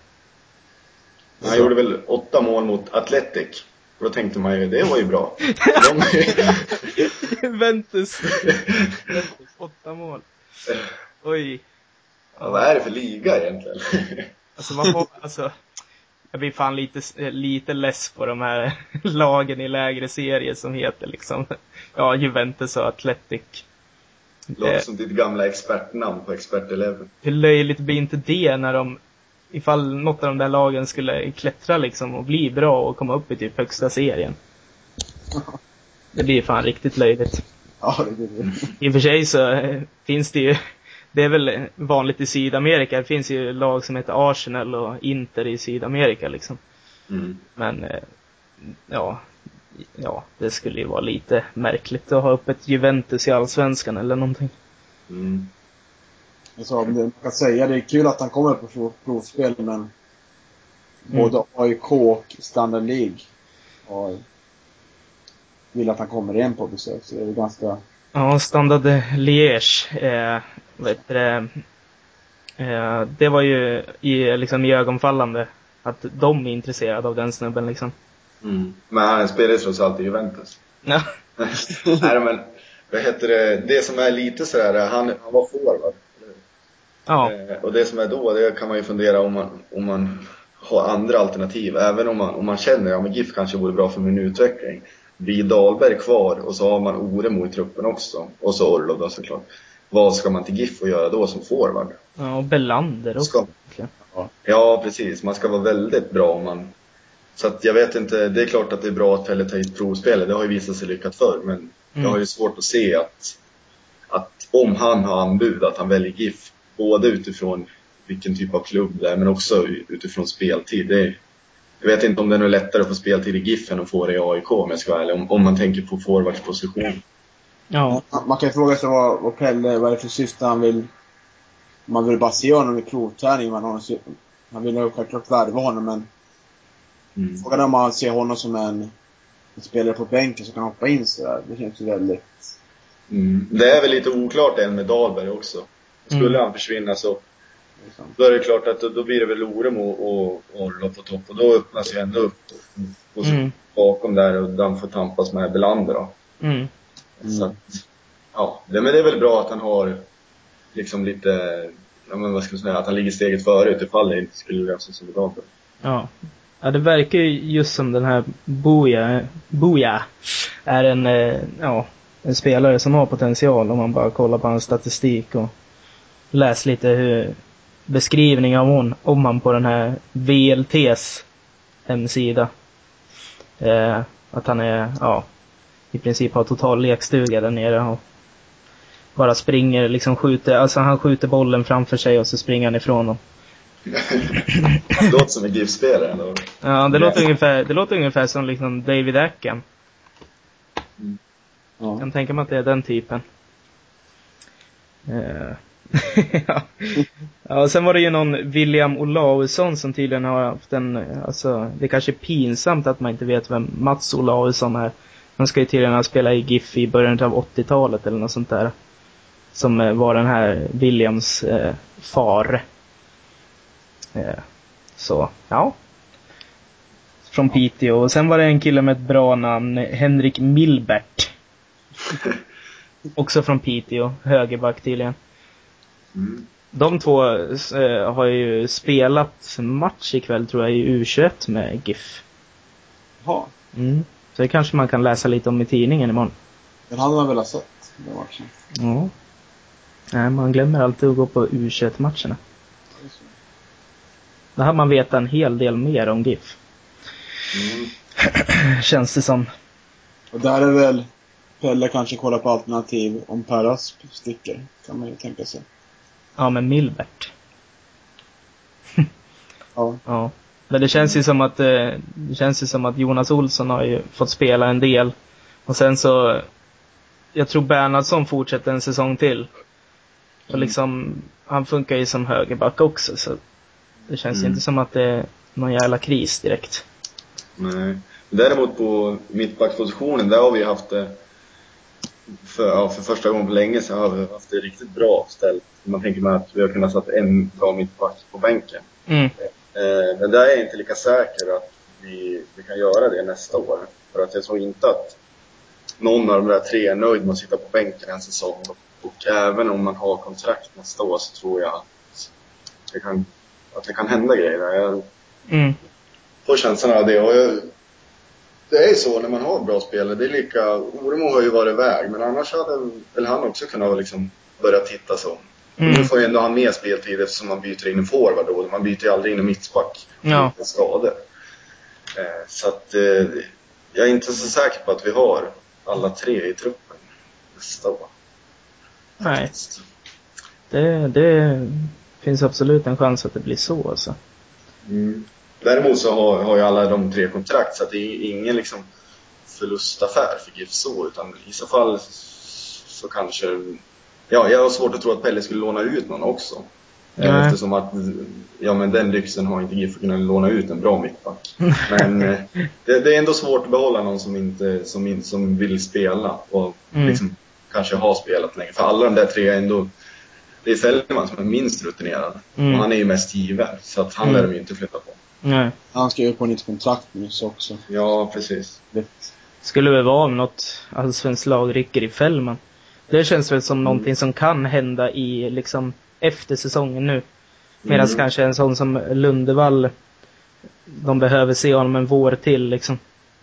Han gjorde väl åtta mål mot Athletic. Och då tänkte man ju, det var ju bra. Juventus! Juventus, åtta mål. Oj. Ja, vad är det för liga egentligen? Alltså man får, alltså. Jag blir fan lite, eh, lite less på de här lagen i lägre serier som heter liksom, ja, Juventus och Athletic. Låter Eh, som ditt gamla expertnamn på Expert Eleven. hur löjligt blir inte det när de, ifall något av de där lagen skulle klättra liksom och bli bra och komma upp i typ högsta serien. Det blir fan riktigt löjligt. Ja, det är det. I och för sig så eh, finns det ju, det är väl vanligt i Sydamerika, det finns ju lag som heter Arsenal och Inter i Sydamerika liksom. Mm. Men, eh, ja, ja, det skulle ju vara lite märkligt att ha upp ett Juventus i Allsvenskan eller någonting. Mm. Alltså, man kan säga, det är kul att han kommer på prov- provspel, men både AIK och Standard League har, vill att han kommer igen på besök. Så det är ganska... Ja, Standard Liège, eh, heter det, eh, det var ju i, liksom iögonfallande att de är intresserade av den snubben liksom. Mm. Men han spelar ju trots allt i Juventus. Ja. Nej men, vad heter det, det som är lite sådär, han, han var forward. Ja. Eh, och det som är då, det kan man ju fundera om man, om man har andra alternativ. Även om man, om man känner, ja men GIF kanske vore bra för min utveckling. Blir Dahlberg kvar och så har man Oremo i truppen också. Och så Orlov då såklart. Vad ska man till GIF och göra då som forward? ja, och Bellander också. Ska, ja precis, man ska vara väldigt bra om man så att jag vet inte, det är klart att det är bra att Pelle tar hit provspelare, det har ju visat sig lyckat förr. Men jag har ju svårt att se att, att om han har anbud, att han väljer GIF. Både utifrån vilken typ av klubb det är, men också utifrån speltid. Det är, jag vet inte om det är något lättare att få speltid i GIF än att få det i AIK om jag ska vara ärlig. Om, om man tänker på forwardsposition. Ja. Man- kan ju fråga sig vad, vad Pelle, vad är det för syfte han vill... Man vill bara se honom i provträning, man, har man vill ju självklart värva honom, men Mm. frågan är om man ser honom som en, en spelare på bänken som kan hoppa in sådär. Det känns ju väldigt... Mm. Det är väl lite oklart än med Dahlberg också. Skulle Mm. han försvinna så Liksom. Då är det klart att då, då blir det väl Oremo och Orlov på topp och då öppnas ju ändå upp och Mm. bakom där och den får tampas med Belander då. Mm. Så att, ja, det, men det är väl bra att han har liksom lite, ja men vad ska man säga, att han ligger steget före utifall det inte skulle lösa sig Dahlberg. Ja. Ja, det verkar ju just som den här Boja, Boja är en, eh, ja, en spelare som har potential om man bara kollar på hans statistik och läser lite hur beskrivning av hon, om han på den här VLTs hemsida. Eh, att han är, ja, i princip har total lekstuga där nere och bara springer, liksom skjuter, alltså han skjuter bollen framför sig och så springer han ifrån dem. Det låter som en GIF-spelare ändå. Ja, det låter ungefär, det låter ungefär som liksom David Ackham. Jag Ja. kan tänka mig att det är den typen. Eh, ja. ja, och sen var det ju någon William Olausson som tydligen har haft en, alltså det kanske är pinsamt att man inte vet vem Mats Olausson är. Han ska ju tydligen ha spelat i GIF i början av 80-talet eller något sånt där. Som eh, var den här Williams eh, far. Eh, så, ja. Från Piteå. Och sen var det en kille med ett bra namn, Henrik Milbert. Också från Piteå, högerback tydligen. Mm. De två eh, har ju spelat match ikväll tror jag i U21 med GIF. Jaha. Mm. Så det kanske man kan läsa lite om i tidningen imorgon. Den hade man väl ha sett, den matchen. Ja. Nej, man glömmer alltid att gå på U21-matcherna. Då hade man vetat en hel del mer om GIF. Mm. Känns det som. Och där är väl Pelle kanske kollar på alternativ om Per Asp sticker, kan man ju tänka sig. Ja, men Milbert. Ja. Ja. Men det känns ju som att, eh, det känns ju som att Jonas Olsson har ju fått spela en del. Och sen så, jag tror Bernhardsson fortsätter en säsong till. Och Mm. liksom, han funkar ju som högerback också så det känns Mm. inte som att det är någon jävla kris direkt. Nej. Däremot på mittbackspositionen, där har vi haft det för, ja, för första gången på länge så har vi haft det riktigt bra ställt. Man tänker mig att vi har kunnat sätta en bra mittback på bänken. Mm. Eh, men där är jag inte lika säker att vi, vi kan göra det nästa år. För att jag tror inte att någon av de där tre är nöjd med att sitta på bänken en säsong. Och, även om man har kontrakt nästa år så tror jag att det kan, att det kan hända grejer. Jag Mm. får känslan av det. Och jag, det är så när man har bra spelare. Det är lika, Oremo har ju varit iväg, men annars hade väl han också kunnat liksom börja titta så. Mm. Nu får ju ändå han mer speltid eftersom man byter in en forward då. Man byter ju aldrig in en mittback. Ja. Skador. Eh, så att eh, jag är inte så säker på att vi har alla tre i truppen nästa år. Nej, det, det finns absolut en chans att det blir så alltså. Mm. Däremot så har, har ju alla de tre kontrakt så det är ingen liksom förlustaffär för GIF så utan i så fall så kanske Ja, jag har svårt att tro att Pelle skulle låna ut någon också. Eh, Nej. Eftersom att, ja men den lyxen har inte GIF att kunna låna ut en bra mittback. Men eh, det, det är ändå svårt att behålla någon som inte, som, in, som vill spela och Mm. liksom kanske har spelat länge. För alla de där tre är ändå, det är Fällman som är minst rutinerad. Mm. Och han är ju mest given. Så att han Mm. lär de ju inte flytta på. Nej. Han skrev på nytt kontrakt nu så också. Ja, precis. Det, Skulle väl vara om något allsvenskt lag rycker i Fällman. Det känns väl som någonting som kan hända i liksom efter säsongen nu. Medan Mm. kanske en sån som Lundevall, de behöver se honom en vår till liksom.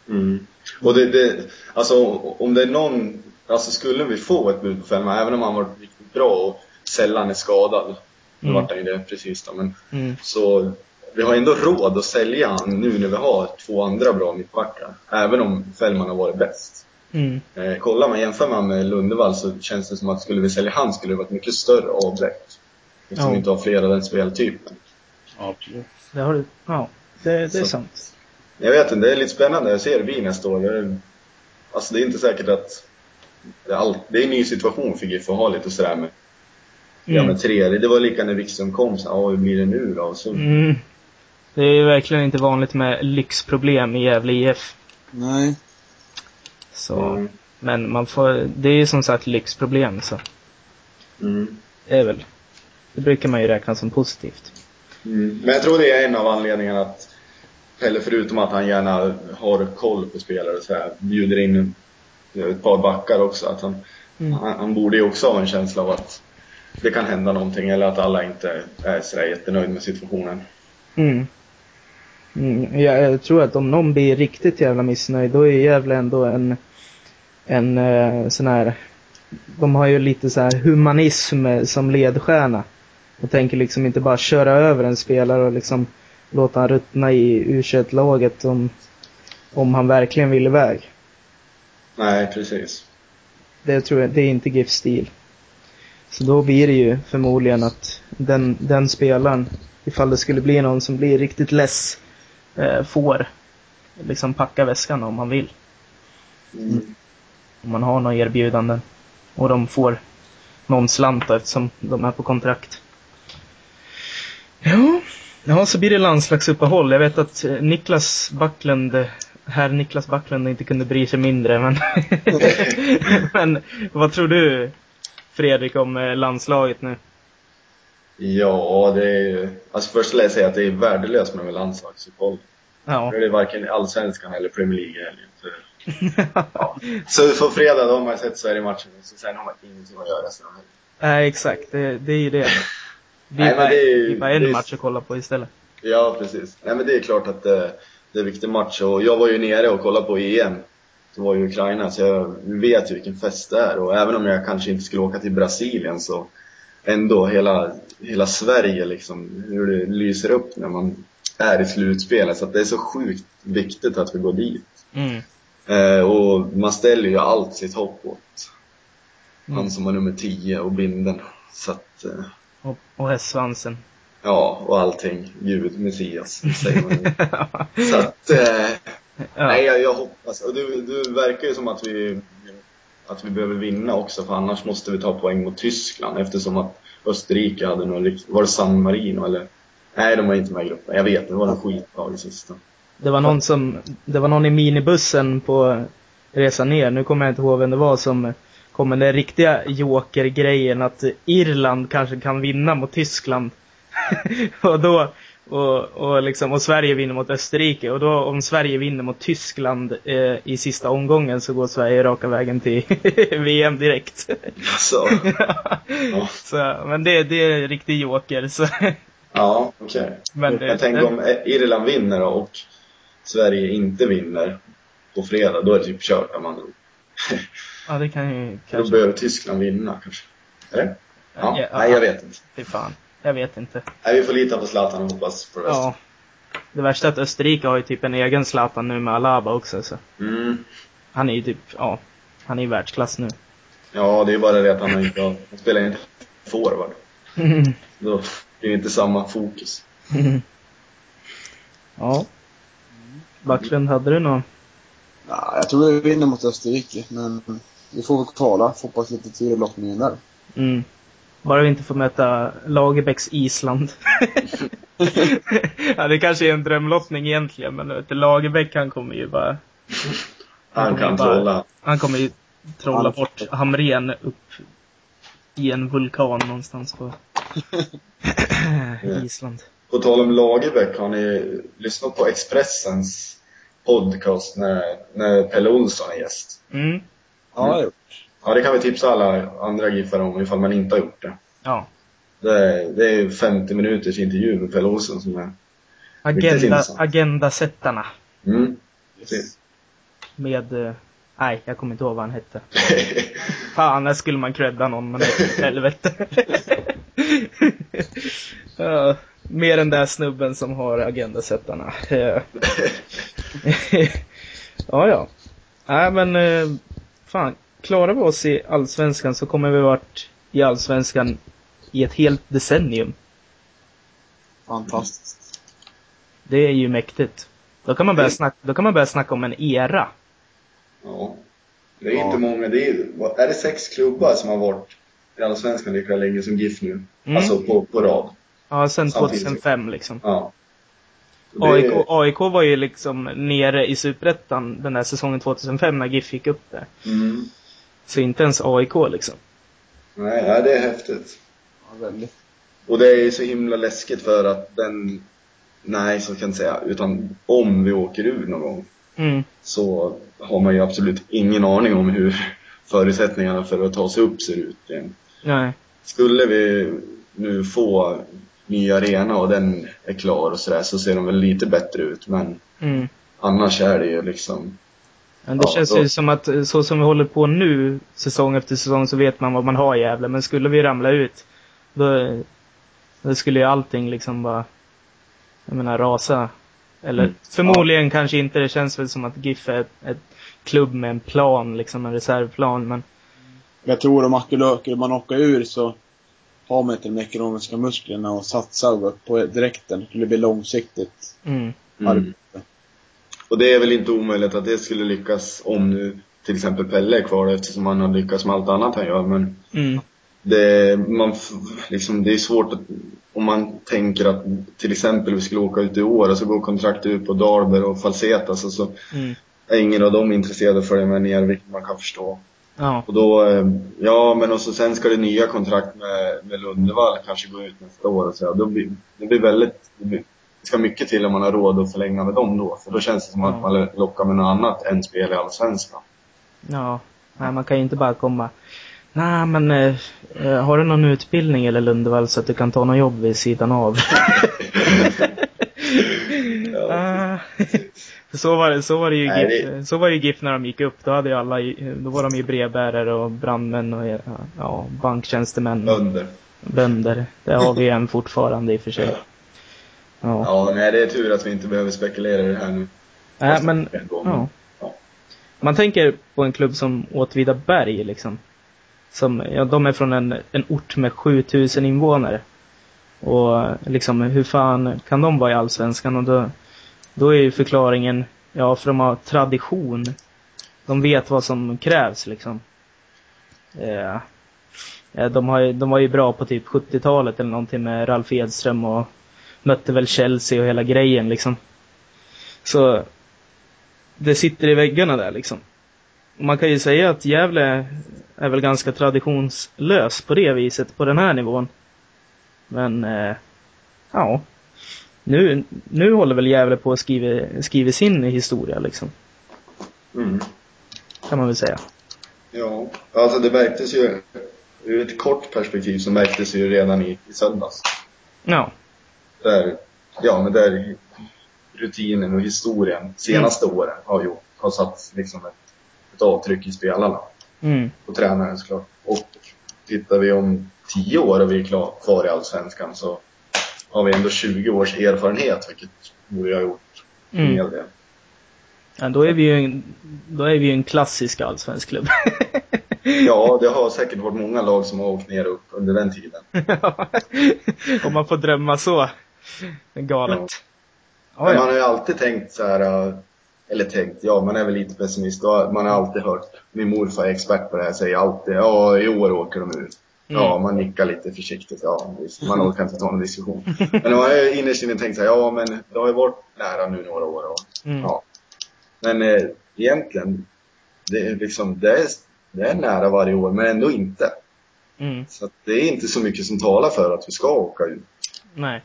Mm. Och det, det, alltså om det är någon, alltså skulle vi få ett bud på Fällman, även om han var riktigt bra och sällan är skadad. Nu Mm. vart han ju det precis då, men Mm. så vi har ändå råd att sälja han nu när vi har två andra bra mittbackar. Även om Fällman har varit bäst. Mm. Eh, kollar man, jämför man med Lundevall så känns det som att skulle vi sälja han skulle det vara ett mycket större avbräck. Eftersom Ja. vi inte har flera den speltypen. ja, absolut. Det har du, ja. Det, det är Så. sant. Jag vet inte, det är lite spännande. Jag ser vi nästa år. Det är, alltså det är inte säkert att... Det är, all, det är en ny situation för GIF att ha lite sådär med... Ja Mm. men tre, det var lika när Wikström kom så ja hur blir det nu då? Så, Mm. Det är ju verkligen inte vanligt med lyxproblem i Gävle IF. Nej. Så. Mm. Men man får, det är ju som sagt lyxproblem så. Mm. Det är väl. Det brukar man ju räkna som positivt. Mm. Men jag tror det är en av anledningarna att Pelle, förutom att han gärna har koll på spelare så här, bjuder in ett par backar också. Att han, Mm. han, han borde ju också ha en känsla av att det kan hända någonting eller att alla inte är sådär jättenöjda med situationen. Mm. Mm. Jag, jag tror att om någon blir riktigt jävla missnöjd, då är Gävle ändå en, en eh, sån här, de har ju lite så här humanism eh, som ledstjärna. Och tänker liksom inte bara köra över en spelare och liksom låta han ruttna i u laget om, om han verkligen vill iväg. Nej, precis. Det tror jag, det är inte GIFs stil. Så då blir det ju förmodligen att den, den spelaren, ifall det skulle bli någon som blir riktigt less, får liksom packa väskan om man vill. Mm. Om man har några erbjudanden. Och de får någon slant eftersom de är på kontrakt. Ja, ja så blir det landslagsuppehåll. Jag vet att eh, Niklas Backlund, eh, herr Niklas Backlund inte kunde bry sig mindre men Men vad tror du Fredrik om eh, landslaget nu? Ja, det är ju... Alltså först vill jag säga att det är värdelöst med landslagsuppehåll. Ja. Nu är det varken Allsvenskan eller Premier League i helgen. Så, ja. så på fredag då har man sett Sverige-matchen, så sen har man ingenting att göra helgen. Nej exakt, det, det är ju det. Det Nej, men bara, det är ju- det blir bara en det är- match att kolla på istället. Ja, precis. Nej men det är klart att det, det är en viktig match och jag var ju nere och kollade på EM. Det var ju Ukraina, så jag vet ju vilken fest det är och även om jag kanske inte skulle åka till Brasilien så ändå hela, hela Sverige liksom, hur det lyser upp när man är i slutspelet. Så det är så sjukt viktigt att vi går dit. Mm. Eh, och man ställer ju allt sitt hopp åt Mm. han som var nummer 10 och binden. Så att, eh, Och, och hästsvansen. ja, och allting. Gud, Messias, säger man ju. Så att, eh, ja. Nej, jag, jag hoppas. Och det, det verkar ju som att vi, att vi behöver vinna också, för annars måste vi ta poäng mot Tyskland eftersom att Österrike hade någon Var det San Marino eller? Nej, de var inte med i gruppen. Jag vet, det var en skitlag i sista. Det var någon som, det var någon i minibussen på resan ner, nu kommer jag inte ihåg vem det var som kom med den riktiga jokergrejen att Irland kanske kan vinna mot Tyskland. och då, och, och liksom, och Sverige vinner mot Österrike. Och då om Sverige vinner mot Tyskland eh, i sista omgången så går Sverige raka vägen till VM direkt. Alltså, ja, så, men det, det är en riktig joker. Så, ja okej. men det, Jag tänker om Irland vinner då och Sverige inte vinner på fredag, då är det typ kört man ja, det kan ju Då kanske... behöver Tyskland vinna kanske. Eller? Ja, Ja, nej jag vet inte. Fy fan. Jag vet inte. Nej, vi får lita på Zlatan och hoppas på det bästa. Ja. Det värsta är att Österrike har ju typ en egen Zlatan nu med Alaba också så. Mm. Han är ju typ, ja. Han är i världsklass nu. Ja, det är bara det att han inte har, han spelar inte forward. Då blir det inte samma fokus. ja. Backlund, hade du något? Ja, jag tror vi vinner mot Österrike, men vi får väl kvala. Hoppas lite tur i lottningen där. Mm. Bara vi inte får möta Lagerbäcks Island. ja, det kanske är en drömlottning egentligen, men vet Lagerbäck han kommer ju bara... Han kommer kan ju bara- trolla. Han kommer ju trolla Han- bort Hamrén upp i en vulkan någonstans på Island. På tal om Lagerbäck, har ni lyssnat på Expressens podcast när, när Pelle Olsson är gäst? Mm. Ja, det har jag gjort. Ja, det kan vi tipsa alla andra giffare om ifall man inte har gjort det. Ja. Det är, det är 50 minuters intervju med Pelle Olsson som är... Agenda, agendasättarna. Mm. Precis. Med, eh, nej jag kommer inte ihåg vad han hette. Fan, där skulle man credda någon, men helvete. ja, mer den där snubben som har agendasättarna. Ja, ja. Nej, men eh, fan, klarar vi oss i Allsvenskan så kommer vi varit i Allsvenskan i ett helt decennium. Fantastiskt. Det är ju mäktigt. Då kan man börja snacka, då kan man börja snacka om en era. Ja. Det är Ja. inte många. Det är, är det sex klubbar som har varit i Allsvenskan lika länge som GIF nu? Mm. Alltså på, på rad. Ja, sen Samtidigt. 2005 liksom. Ja. Det AIK, AIK var ju liksom nere i Superettan den där säsongen 2005 när GIF gick upp där. Mm. Så inte ens AIK liksom. Nej, nej, det är häftigt. Ja, väldigt. Och det är så himla läskigt för att den, nej så kan jag inte säga, utan om vi åker ur någon gång Mm. så har man ju absolut ingen aning om hur förutsättningarna för att ta sig upp ser ut igen. Nej. Skulle vi nu få ny arena och den är klar och sådär så ser de väl lite bättre ut men Mm. annars är det ju liksom Men det Ja, känns då- ju som att så som vi håller på nu, säsong efter säsong, så vet man vad man har i Gävle. Men skulle vi ramla ut, då, då skulle ju allting liksom bara, jag menar rasa. Eller Mm. förmodligen kanske inte, det känns väl som att GIF är ett, ett klubb med en plan, liksom en reservplan. Men Jag tror om skulle man åka ur så har man inte de ekonomiska musklerna att satsa på direkten. Det skulle bli långsiktigt mm, mm. Och det är väl inte omöjligt att det skulle lyckas om nu till exempel Pelle är kvar eftersom han har lyckats med allt annat han gör men mm, det, man, liksom, det är svårt att, om man tänker att till exempel vi skulle åka ut i år och så går kontraktet ut på Darber och Falsetas och så mm, är ingen av dem intresserade av att följa med ner, vilket man kan förstå. ja, Och då, eh, ja men och så sen ska det nya kontrakt med, med Lundevall kanske gå ut nästa år och så. Då blir, det blir väldigt, det, blir, ska mycket till om man har råd att förlänga med dem då. För då känns det som att man lockar med något annat än spel i Allsvenskan. ja. Nej, man kan ju inte bara komma Nej, men eh, eh, har du någon utbildning eller Lundevall så att du kan ta något jobb vid sidan av? Ja, så var det, så var det ju Nej, GIF, så var det ju GIF när de gick upp. Då hade ju alla, då var de ju brevbärare och brandmän och ja, banktjänstemän. Bönder. Bönder. Det har vi än fortfarande i och för sig. Ja. Ja, nej det är tur att vi inte behöver spekulera i det här nu. Nej, men, En gång. ja. Ja. Man tänker på en klubb som Åtvidaberg liksom. Som, ja, de är från en, en ort med 7000 invånare. Och liksom, hur fan kan de vara i Allsvenskan? Och då, då är ju förklaringen, ja, för de har tradition. De vet vad som krävs liksom. Eh, eh, de, har, de var ju bra på typ 70-talet eller någonting med Ralf Edström och mötte väl Chelsea och hela grejen liksom. Så det sitter i väggarna där liksom. Man kan ju säga att Gävle är väl ganska traditionslös på det viset, på den här nivån. Men, eh, ja. Nu, nu håller väl Gävle på att skriva, skriva sin historia liksom. Mm. Kan man väl säga. Ja, alltså det märktes ju ur ett kort perspektiv så märktes det ju redan i, i söndags. Ja. Där, ja men där rutinen och historien senaste åren har gjort, har satt liksom ett, ett avtryck i spelarna. Mm. Och tränaren såklart. Och tittar vi om 10 år och vi är klar, kvar i Allsvenskan så har vi ändå 20 års erfarenhet vilket borde ha gjort en Mm. hel del. Ja, då är vi ju en, då är vi en klassisk allsvensk klubb. Ja, det har säkert varit många lag som har åkt ner och upp under den tiden. Om man får drömma så. Galet. Ja, Men man ja. har ju alltid tänkt så här, äh, eller tänkt, ja man är väl lite pessimist. Man har alltid hört, min morfar är expert på det här, säger alltid, ja i år åker de ut. Ja, Mm. man nickar lite försiktigt, ja visst, man orkar inte ta någon diskussion. Men man har ju innerst inne tänkt så här, ja men det har ju varit nära nu några år och, Mm. ja. Men eh, egentligen, det är liksom, det är, det är nära varje år men ändå inte. Mm. Så att det är inte så mycket som talar för att vi ska åka ut. Nej.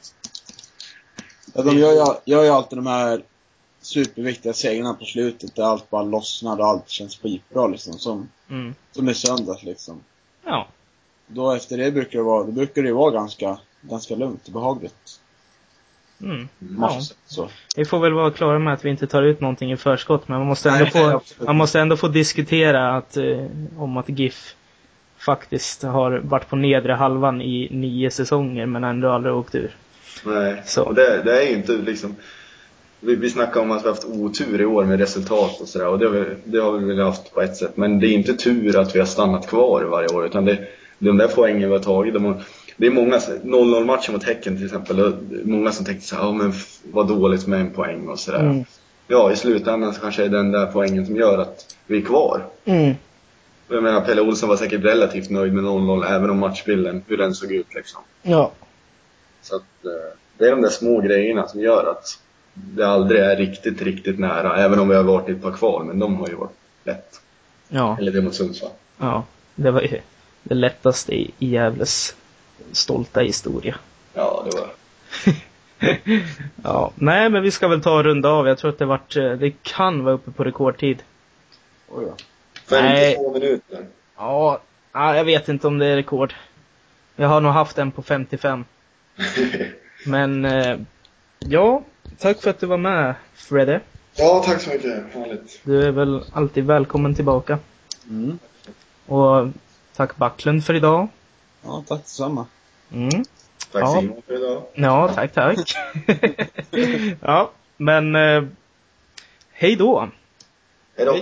Ja, de gör ju, gör ju alltid de här superviktiga segrarna på slutet där allt bara lossnar och allt känns skitbra liksom. Som, Mm. som i söndags liksom. Ja. Då efter det brukar det vara, då brukar det vara ganska, ganska lugnt och behagligt. Mm. Ja. Så. Vi får väl vara klara med att vi inte tar ut någonting i förskott, men man måste ändå, Nej, få, absolut. man måste ändå få diskutera att, eh, om att GIF faktiskt har varit på nedre halvan i nio säsonger, men ändå aldrig åkt ur. Nej, Så. och det, det är ju inte liksom vi, vi snackar om att vi har haft otur i år med resultat och sådär och det har, vi, det har vi väl haft på ett sätt. Men det är inte tur att vi har stannat kvar varje år utan det, de där poängen vi har tagit, de har, det är många, 0-0 matchen mot Häcken till exempel, många som tänkte såhär, ja men vad dåligt med en poäng och sådär. Mm. Ja, i slutändan så kanske det är den där poängen som gör att vi är kvar. Mm. Jag menar, Pelle Olsson var säkert relativt nöjd med 0-0 även om matchbilden, hur den såg ut liksom. Ja. Så att eh, det är de där små grejerna som gör att det aldrig är riktigt, riktigt nära. Även om vi har varit i ett par kval, men de har ju varit lätt. Ja. Eller det mot Sundsvall. Ja. Det var ju det lättaste i, Gävles stolta historia. Ja, det var Ja. Nej, men vi ska väl ta och runda av. Jag tror att det vart, eh, det kan vara uppe på rekordtid. Oj då. 52 minuter. Ja, ja, jag vet inte om det är rekord. Jag har nog haft en på 55. Men, eh, ja, tack för att du var med, Fredde. ja, tack så mycket. Härligt. Du är väl alltid välkommen tillbaka. Mm. Och tack Backlund för idag. Ja, tack detsamma. Mm. Tack Ja. Simon för idag. Ja, tack, tack. ja, men eh, hej då. Hej då.